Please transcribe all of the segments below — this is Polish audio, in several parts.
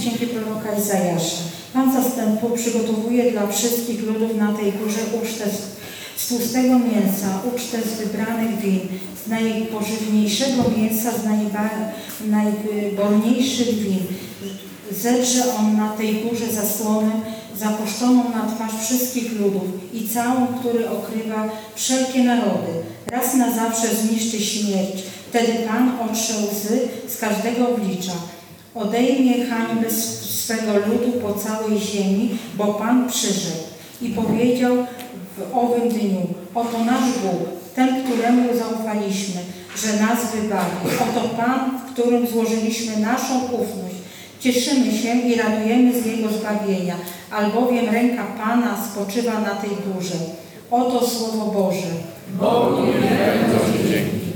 dzięki proroka Izajasza. Pan zastępu przygotowuje dla wszystkich ludów na tej górze ucztę z, tłustego mięsa, ucztę z wybranych win, z najpożywniejszego mięsa, z najba, najbolniejszych win. Zedrze on na tej górze zasłonę zapuszczoną na twarz wszystkich ludów i całą, który okrywa wszelkie narody. Raz na zawsze zniszczy śmierć. Wtedy Pan otrze łzy z każdego oblicza. Odejmie hańbę swego ludu po całej ziemi, bo Pan przyszedł. I powiedział w owym dniu, oto nasz Bóg, ten, któremu zaufaliśmy, że nas wybawi. Oto Pan, w którym złożyliśmy naszą ufność. Cieszymy się i radujemy z Jego zbawienia, albowiem ręka Pana spoczywa na tej górze. Oto Słowo Boże. Bogu niech dzięki.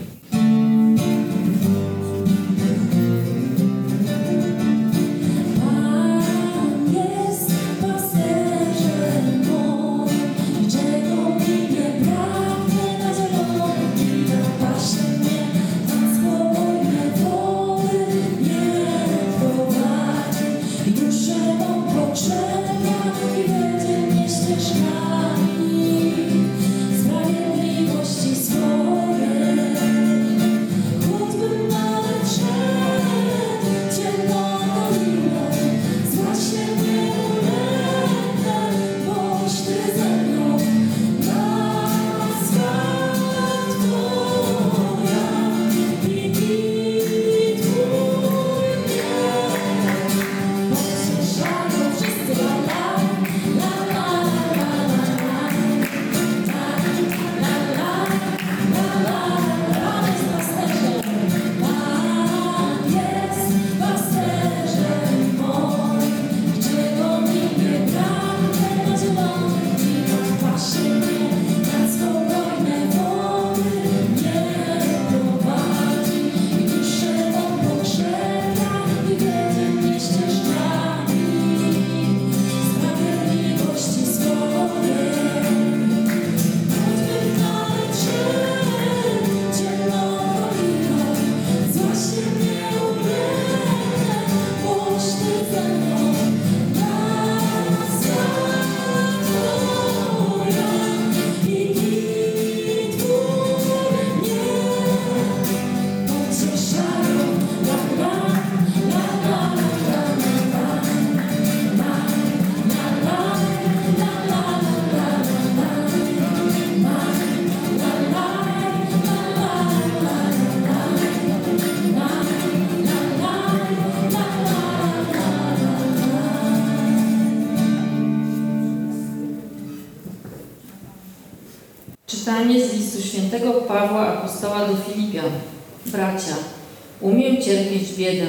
Cierpieć biedę,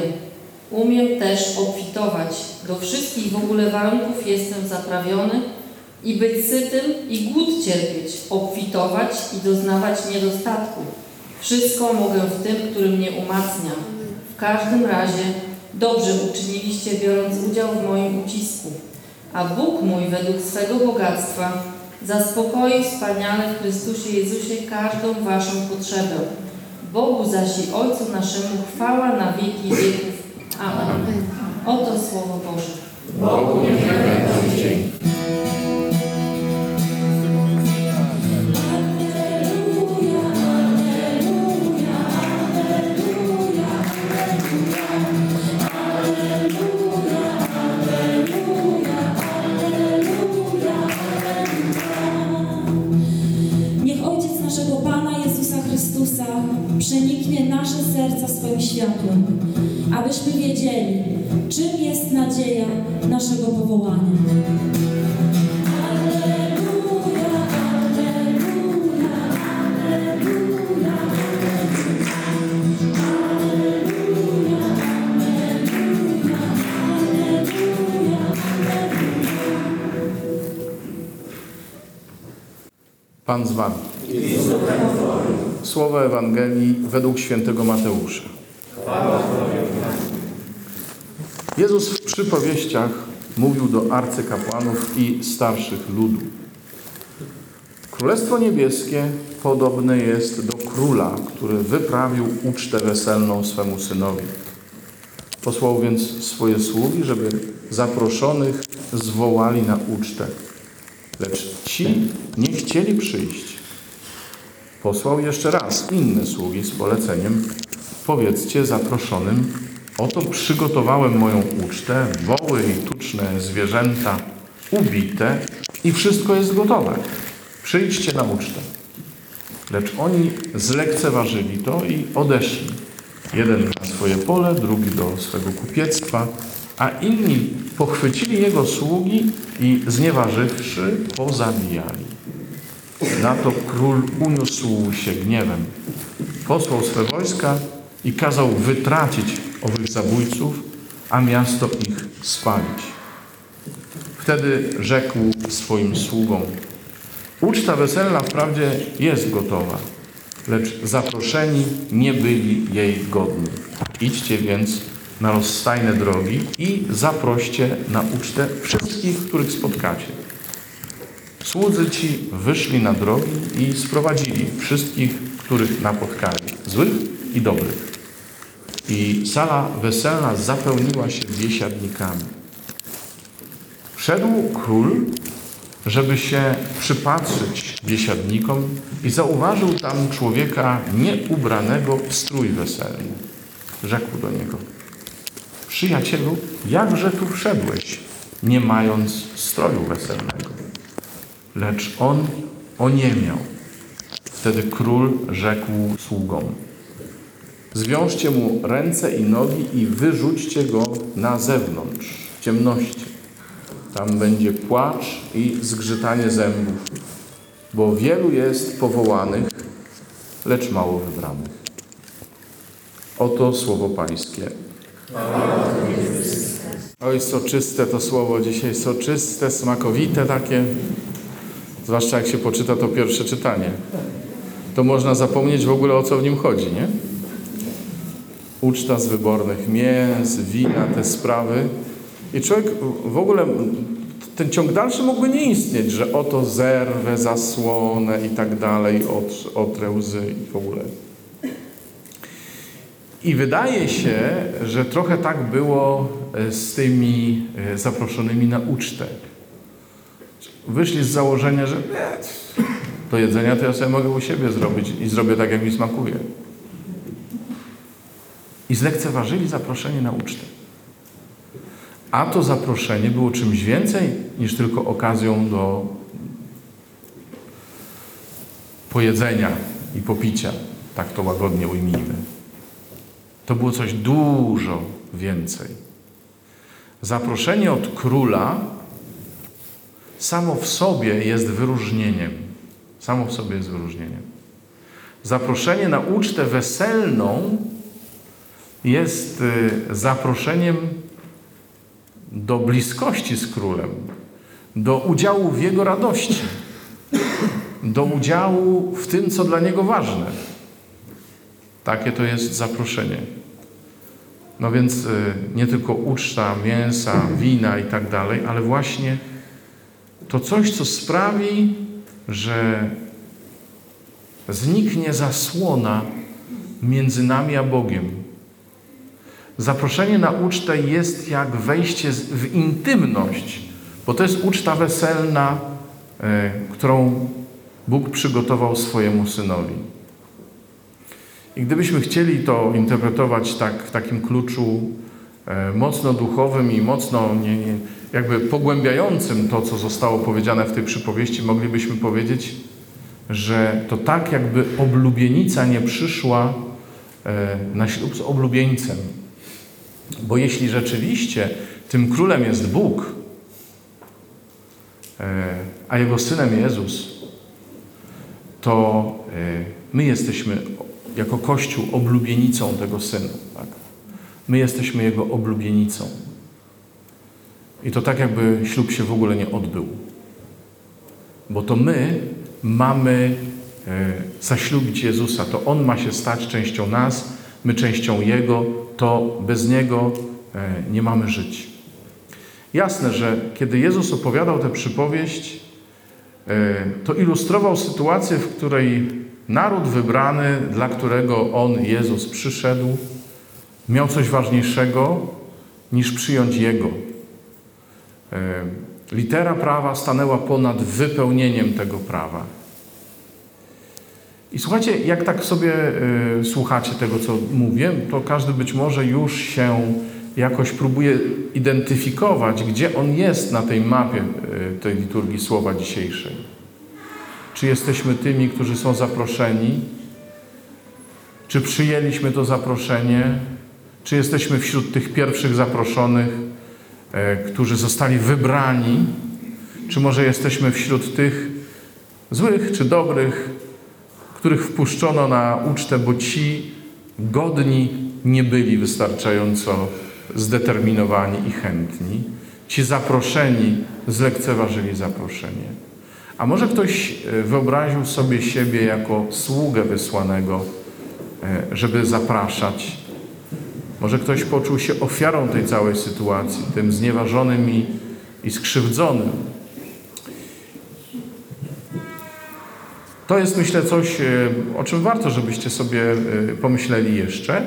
umiem też obfitować. Do wszystkich w ogóle warunków jestem zaprawiony i być sytym i głód cierpieć, obfitować i doznawać niedostatku. Wszystko mogę w tym, który mnie umacnia. W każdym razie dobrze uczyniliście, biorąc udział w moim ucisku. A Bóg mój według swego bogactwa zaspokoi wspaniale w Chrystusie Jezusie każdą waszą potrzebę. Bogu zaś i Ojcu naszemu chwała na wieki wieków. Amen. Oto Słowo Boże. Bogu niech będą. Pan z Wami. Słowa Ewangelii według świętego Mateusza. Jezus w przypowieściach mówił do arcykapłanów i starszych ludu. Królestwo Niebieskie podobne jest do króla, który wyprawił ucztę weselną swemu synowi. Posłał więc swoje sługi, żeby zaproszonych zwołali na ucztę. Lecz ci nie chcieli przyjść. Posłał jeszcze raz inne sługi z poleceniem: Powiedzcie zaproszonym: Oto przygotowałem moją ucztę, woły i tuczne zwierzęta ubite i wszystko jest gotowe. Przyjdźcie na ucztę. Lecz oni zlekceważyli to i odeszli. Jeden na swoje pole, drugi do swego kupiectwa, a inni pochwycili jego sługi i znieważywszy, pozabijali. Na to król uniósł się gniewem. Posłał swe wojska i kazał wytracić owych zabójców, a miasto ich spalić. Wtedy rzekł swoim sługom: Uczta weselna wprawdzie jest gotowa, lecz zaproszeni nie byli jej godni. Idźcie więc na rozstajne drogi i zaproście na ucztę wszystkich, których spotkacie. Słudzy ci wyszli na drogi i sprowadzili wszystkich, których napotkali, złych i dobrych. I sala weselna zapełniła się biesiadnikami. Wszedł król, żeby się przypatrzyć biesiadnikom i zauważył tam człowieka nieubranego w strój weselny. Rzekł do niego, przyjacielu, jakże tu wszedłeś, nie mając stroju weselnego? Lecz on oniemiał. Wtedy król rzekł sługom, zwiążcie mu ręce i nogi i wyrzućcie go na zewnątrz, w ciemności. Tam będzie płacz i zgrzytanie zębów, bo wielu jest powołanych, lecz mało wybranych. Oto słowo Pańskie. Oj, soczyste to słowo dzisiaj, soczyste, smakowite takie. Zwłaszcza jak się poczyta to pierwsze czytanie. To można zapomnieć w ogóle o co w nim chodzi, nie? Uczta z wybornych mięs, wina, te sprawy. I człowiek w ogóle, ten ciąg dalszy mógłby nie istnieć, że oto zerwę, zasłonę i tak dalej, ot- otrę łzy i w ogóle. I wydaje się, że trochę tak było e, z tymi e, zaproszonymi na ucztę. Wyszli z założenia, że do jedzenia to ja sobie mogę u siebie zrobić i zrobię tak, jak mi smakuje. I zlekceważyli zaproszenie na ucztę. A to zaproszenie było czymś więcej niż tylko okazją do pojedzenia i popicia. Tak to łagodnie ujmijmy. To było coś dużo więcej. Zaproszenie od króla samo w sobie jest wyróżnieniem. Samo w sobie jest wyróżnieniem. Zaproszenie na ucztę weselną jest y, zaproszeniem do bliskości z królem, do udziału w jego radości, do udziału w tym, co dla niego ważne. Takie to jest zaproszenie. No więc y, nie tylko uczta, mięsa, wina i tak dalej, ale właśnie to coś, co sprawi, że zniknie zasłona między nami a Bogiem. Zaproszenie na ucztę jest jak wejście w intymność, bo to jest uczta weselna, e, którą Bóg przygotował swojemu synowi. I gdybyśmy chcieli to interpretować tak, w takim kluczu e, mocno duchowym i mocno nie, nie, jakby pogłębiającym to, co zostało powiedziane w tej przypowieści, moglibyśmy powiedzieć, że to tak jakby oblubienica nie przyszła e, na ślub z oblubieńcem. Bo jeśli rzeczywiście tym królem jest Bóg, e, a jego synem Jezus, to e, my jesteśmy jako Kościół oblubienicą tego syna. Tak? My jesteśmy jego oblubienicą. I to tak, jakby ślub się w ogóle nie odbył. Bo to my mamy e, zaślubić Jezusa. To On ma się stać częścią nas, my częścią Jego. To bez Niego e, nie mamy żyć. Jasne, że kiedy Jezus opowiadał tę przypowieść, e, to ilustrował sytuację, w której naród wybrany, dla którego On, Jezus, przyszedł, miał coś ważniejszego niż przyjąć Jego. E, Litera prawa stanęła ponad wypełnieniem tego prawa. I słuchajcie, jak tak sobie y, słuchacie tego, co mówię, to każdy być może już się jakoś próbuje identyfikować, gdzie on jest na tej mapie y, tej liturgii słowa dzisiejszej. Czy jesteśmy tymi, którzy są zaproszeni? Czy przyjęliśmy to zaproszenie? Czy jesteśmy wśród tych pierwszych zaproszonych, e, którzy zostali wybrani? Czy może jesteśmy wśród tych złych czy dobrych, których wpuszczono na ucztę, bo ci godni nie byli wystarczająco zdeterminowani i chętni. Ci zaproszeni zlekceważyli zaproszenie. A może ktoś e, wyobraził sobie siebie jako sługę wysłanego, e, żeby zapraszać? Może ktoś poczuł się ofiarą tej całej sytuacji, tym znieważonym i, i skrzywdzonym. To jest, myślę, coś, e, o czym warto, żebyście sobie pomyśleli jeszcze.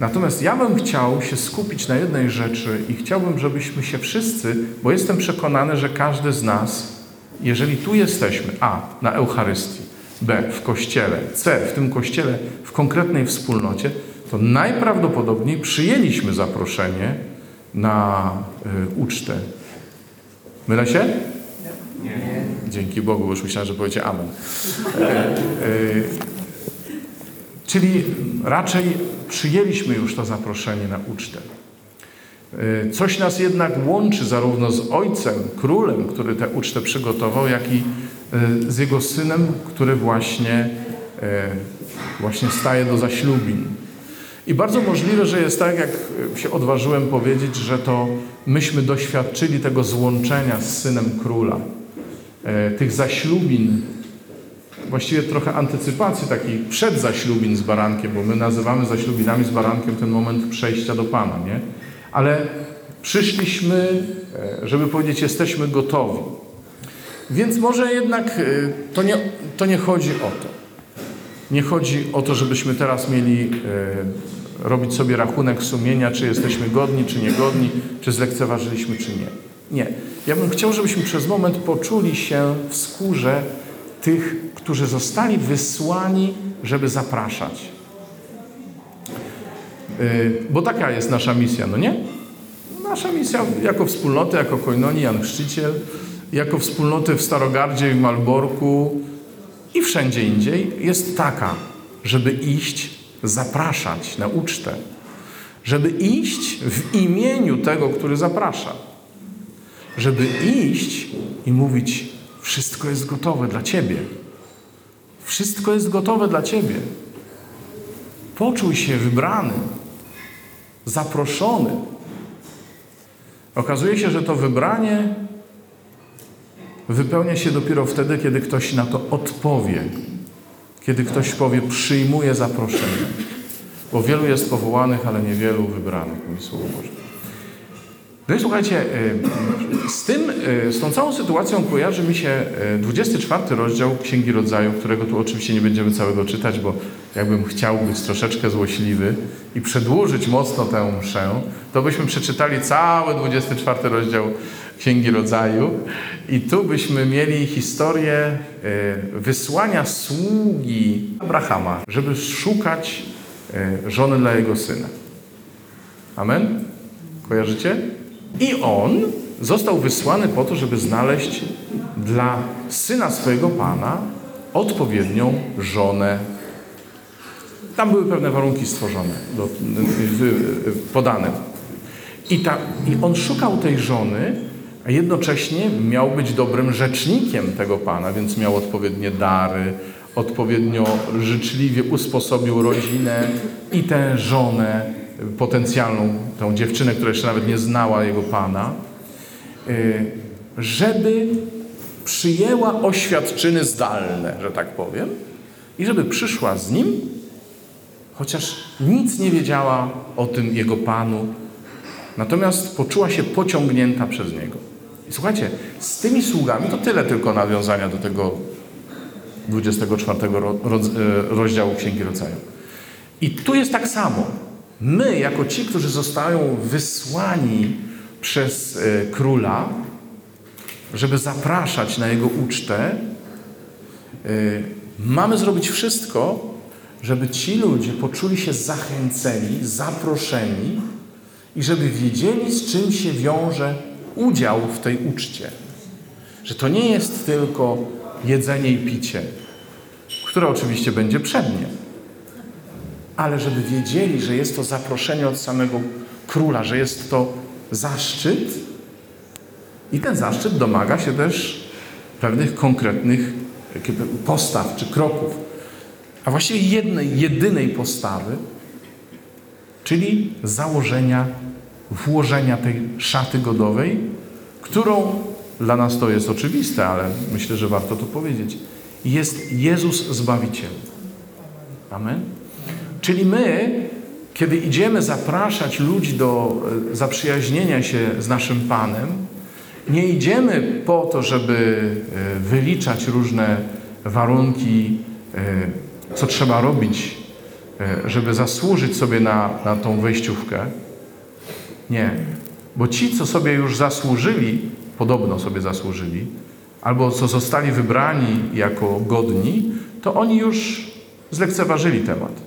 Natomiast ja bym chciał się skupić na jednej rzeczy i chciałbym, żebyśmy się wszyscy, bo jestem przekonany, że każdy z nas, jeżeli tu jesteśmy, a na Eucharystii, b w kościele, c w tym kościele, w konkretnej wspólnocie, to najprawdopodobniej przyjęliśmy zaproszenie na y, ucztę. Mylę się? Dzięki Bogu, bo już myślałem, że powiecie amen. E, e, czyli raczej przyjęliśmy już to zaproszenie na ucztę. E, Coś nas jednak łączy zarówno z Ojcem, Królem, który tę ucztę przygotował, jak i e, z Jego Synem, który właśnie, e, właśnie staje do zaślubin. I bardzo możliwe, że jest tak, jak się odważyłem powiedzieć, że to myśmy doświadczyli tego złączenia z Synem Króla tych zaślubin, właściwie trochę antycypacji takiej przed zaślubin z barankiem, bo my nazywamy zaślubinami z barankiem ten moment przejścia do Pana, nie? Ale przyszliśmy, e, żeby powiedzieć, jesteśmy gotowi. Więc może jednak e, to nie, to nie chodzi o to. Nie chodzi o to, żebyśmy teraz mieli e, robić sobie rachunek sumienia, czy jesteśmy godni, czy niegodni, czy zlekceważyliśmy, czy nie. Nie. Ja bym chciał, żebyśmy przez moment poczuli się w skórze tych, którzy zostali wysłani, żeby zapraszać. Yy, Bo taka jest nasza misja, no nie? Nasza misja jako wspólnoty, jako Koinonii, Jan Chrzciciel, jako wspólnoty w Starogardzie w Malborku i wszędzie indziej jest taka, żeby iść, zapraszać na ucztę. Żeby iść w imieniu tego, który zaprasza żeby iść i mówić: Wszystko jest gotowe dla Ciebie. Wszystko jest gotowe dla Ciebie. Poczuj się wybrany, zaproszony. Okazuje się, że to wybranie wypełnia się dopiero wtedy, kiedy ktoś na to odpowie. Kiedy ktoś powie: Przyjmuję zaproszenie. Bo wielu jest powołanych, ale niewielu wybranych, mówi Słowo Boże. No i słuchajcie, y, z tym, y, z tą całą sytuacją kojarzy mi się y, 24 rozdział Księgi Rodzaju, którego tu oczywiście nie będziemy całego czytać, bo jakbym chciał być troszeczkę złośliwy i przedłużyć mocno tę mszę, to byśmy przeczytali cały 24 rozdział Księgi Rodzaju i tu byśmy mieli historię wysłania sługi Abrahama, żeby szukać żony dla jego syna. Amen? Kojarzycie? I on został wysłany po to, żeby znaleźć dla syna swojego pana odpowiednią żonę. Tam były pewne warunki stworzone, podane. I, ta, I on szukał tej żony, a jednocześnie miał być dobrym rzecznikiem tego pana, więc miał odpowiednie dary, odpowiednio życzliwie usposobił rodzinę i tę żonę potencjalną, tą dziewczynę, która jeszcze nawet nie znała jego pana, y, żeby przyjęła oświadczyny zdalne, że tak powiem, i żeby przyszła z nim, chociaż nic nie wiedziała o tym jego panu, natomiast poczuła się pociągnięta przez niego. I słuchajcie, z tymi sługami to tyle tylko nawiązania do tego 24 ro, ro, rozdziału Księgi Rodzaju. I tu jest tak samo. My, jako ci, którzy zostają wysłani przez e, króla, żeby zapraszać na jego ucztę, e, mamy zrobić wszystko, żeby ci ludzie poczuli się zachęceni, zaproszeni i żeby wiedzieli, z czym się wiąże udział w tej uczcie. Że to nie jest tylko jedzenie i picie, które oczywiście będzie przednie, ale żeby wiedzieli, że jest to zaproszenie od samego króla, że jest to zaszczyt i ten zaszczyt domaga się też pewnych konkretnych postaw czy kroków, a właściwie jednej, jedynej postawy, czyli założenia, włożenia tej szaty godowej, którą dla nas to jest oczywiste, ale myślę, że warto to powiedzieć. Jest Jezus Zbawiciel. Amen. Czyli my, kiedy idziemy zapraszać ludzi do e, zaprzyjaźnienia się z naszym Panem, nie idziemy po to, żeby e, wyliczać różne warunki, e, co trzeba robić, żeby zasłużyć sobie na, na tą wejściówkę. Nie. Bo ci, co sobie już zasłużyli, podobno sobie zasłużyli, albo co zostali wybrani jako godni, to oni już zlekceważyli temat.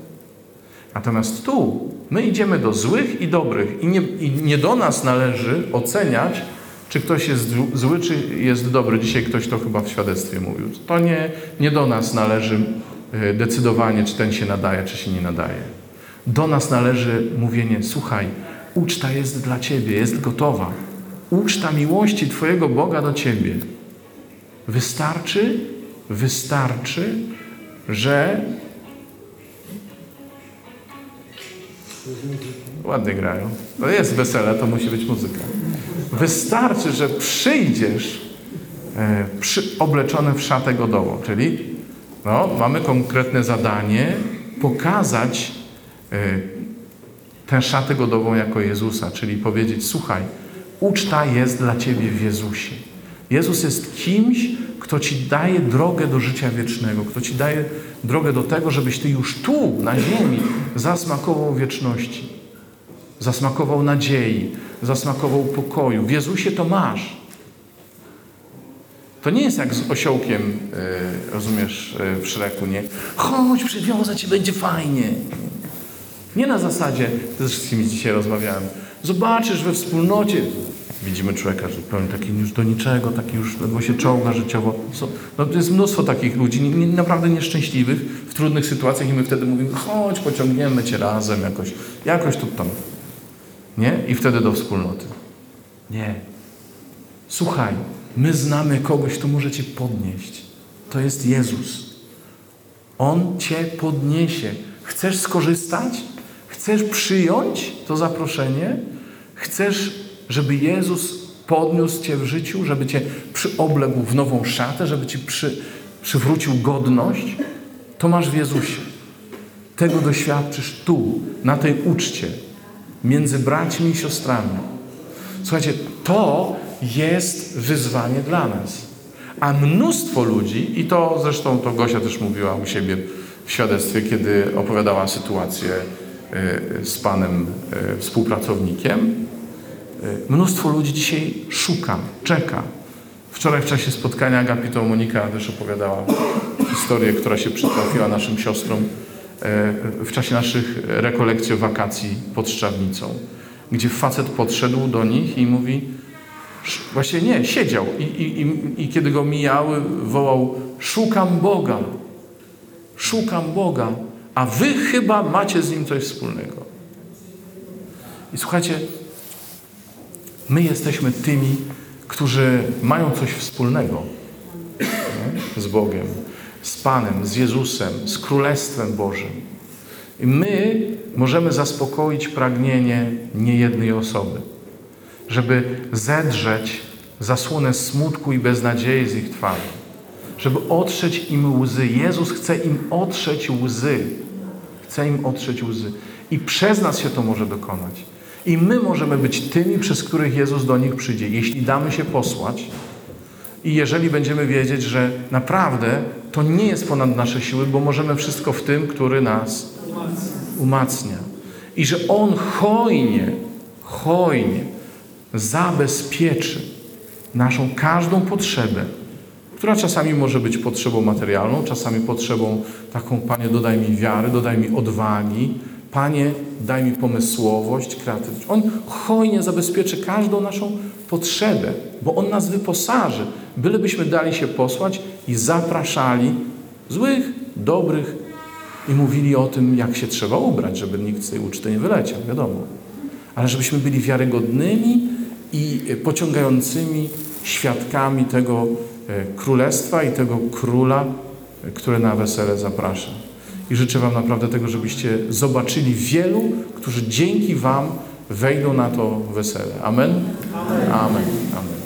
Natomiast tu my idziemy do złych i dobrych i nie, i nie do nas należy oceniać, czy ktoś jest zł- zły, czy jest dobry. Dzisiaj ktoś to chyba w świadectwie mówił. To nie, nie do nas należy e, decydowanie, czy ten się nadaje, czy się nie nadaje. Do nas należy mówienie, słuchaj, uczta jest dla Ciebie, jest gotowa. Uczta miłości Twojego Boga do Ciebie. Wystarczy, wystarczy, że ładnie grają. To jest wesele, to musi być muzyka. Wystarczy, że przyjdziesz e, przy, obleczony w szatę godową, czyli no, mamy konkretne zadanie pokazać e, tę szatę godową jako Jezusa, czyli powiedzieć, słuchaj, uczta jest dla Ciebie w Jezusie. Jezus jest kimś, kto Ci daje drogę do życia wiecznego, kto Ci daje drogę do tego, żebyś Ty już tu, na ziemi, zasmakował wieczności, zasmakował nadziei, zasmakował pokoju. W Jezusie to masz. To nie jest jak z osiołkiem, e, rozumiesz, e, w Szreku, nie? Chodź, przywiązać Ci, będzie fajnie. Nie na zasadzie, z kimś dzisiaj rozmawiałem, zobaczysz we wspólnocie, widzimy człowieka, pełen taki już do niczego, taki już ledwo się czołga życiowo. No, to jest mnóstwo takich ludzi, naprawdę nieszczęśliwych, w trudnych sytuacjach i my wtedy mówimy, chodź, pociągniemy Cię razem jakoś, jakoś tu tam. Nie? I wtedy do wspólnoty. Nie. Słuchaj, my znamy kogoś, kto może Cię podnieść. To jest Jezus. On Cię podniesie. Chcesz skorzystać? Chcesz przyjąć to zaproszenie? Chcesz, żeby Jezus podniósł Cię w życiu, żeby Cię przyobległ w nową szatę, żeby Ci przy, przywrócił godność? To masz w Jezusie. Tego doświadczysz tu, na tej uczcie, między braćmi i siostrami. Słuchajcie, to jest wyzwanie dla nas. A mnóstwo ludzi, i to zresztą to Gosia też mówiła u siebie w świadectwie, kiedy opowiadała sytuację y, z panem y, współpracownikiem, mnóstwo ludzi dzisiaj szuka, czeka. Wczoraj w czasie spotkania Agapito Monika też opowiadała historię, która się przytrafiła naszym siostrom y, w czasie naszych rekolekcji wakacji pod Szczawnicą, gdzie facet podszedł do nich i mówi, Właśnie nie, siedział i, i, i, i kiedy go mijały, wołał: Szukam Boga, szukam Boga, a wy chyba macie z nim coś wspólnego. I słuchajcie, my jesteśmy tymi, którzy mają coś wspólnego nie? z Bogiem, z Panem, z Jezusem, z Królestwem Bożym. I my możemy zaspokoić pragnienie niejednej osoby żeby zedrzeć zasłonę smutku i beznadziei z ich twarzy, żeby otrzeć im łzy. Jezus chce im otrzeć łzy. Chce im otrzeć łzy. I przez nas się to może dokonać. I my możemy być tymi, przez których Jezus do nich przyjdzie, jeśli damy się posłać i jeżeli będziemy wiedzieć, że naprawdę to nie jest ponad nasze siły, bo możemy wszystko w tym, który nas umacnia. i że On hojnie, hojnie zabezpieczy naszą każdą potrzebę, która czasami może być potrzebą materialną, czasami potrzebą taką, Panie, dodaj mi wiary, dodaj mi odwagi, Panie, daj mi pomysłowość, kreatywność. On hojnie zabezpieczy każdą naszą potrzebę, bo On nas wyposaży, bylebyśmy dali się posłać i zapraszali złych, dobrych i mówili o tym, jak się trzeba ubrać, żeby nikt z tej uczty nie wyleciał, wiadomo. Ale żebyśmy byli wiarygodnymi i pociągającymi świadkami tego e, królestwa i tego króla, e, który na wesele zaprasza. I życzę Wam naprawdę tego, żebyście zobaczyli wielu, którzy dzięki Wam wejdą na to wesele. Amen? Amen. Amen.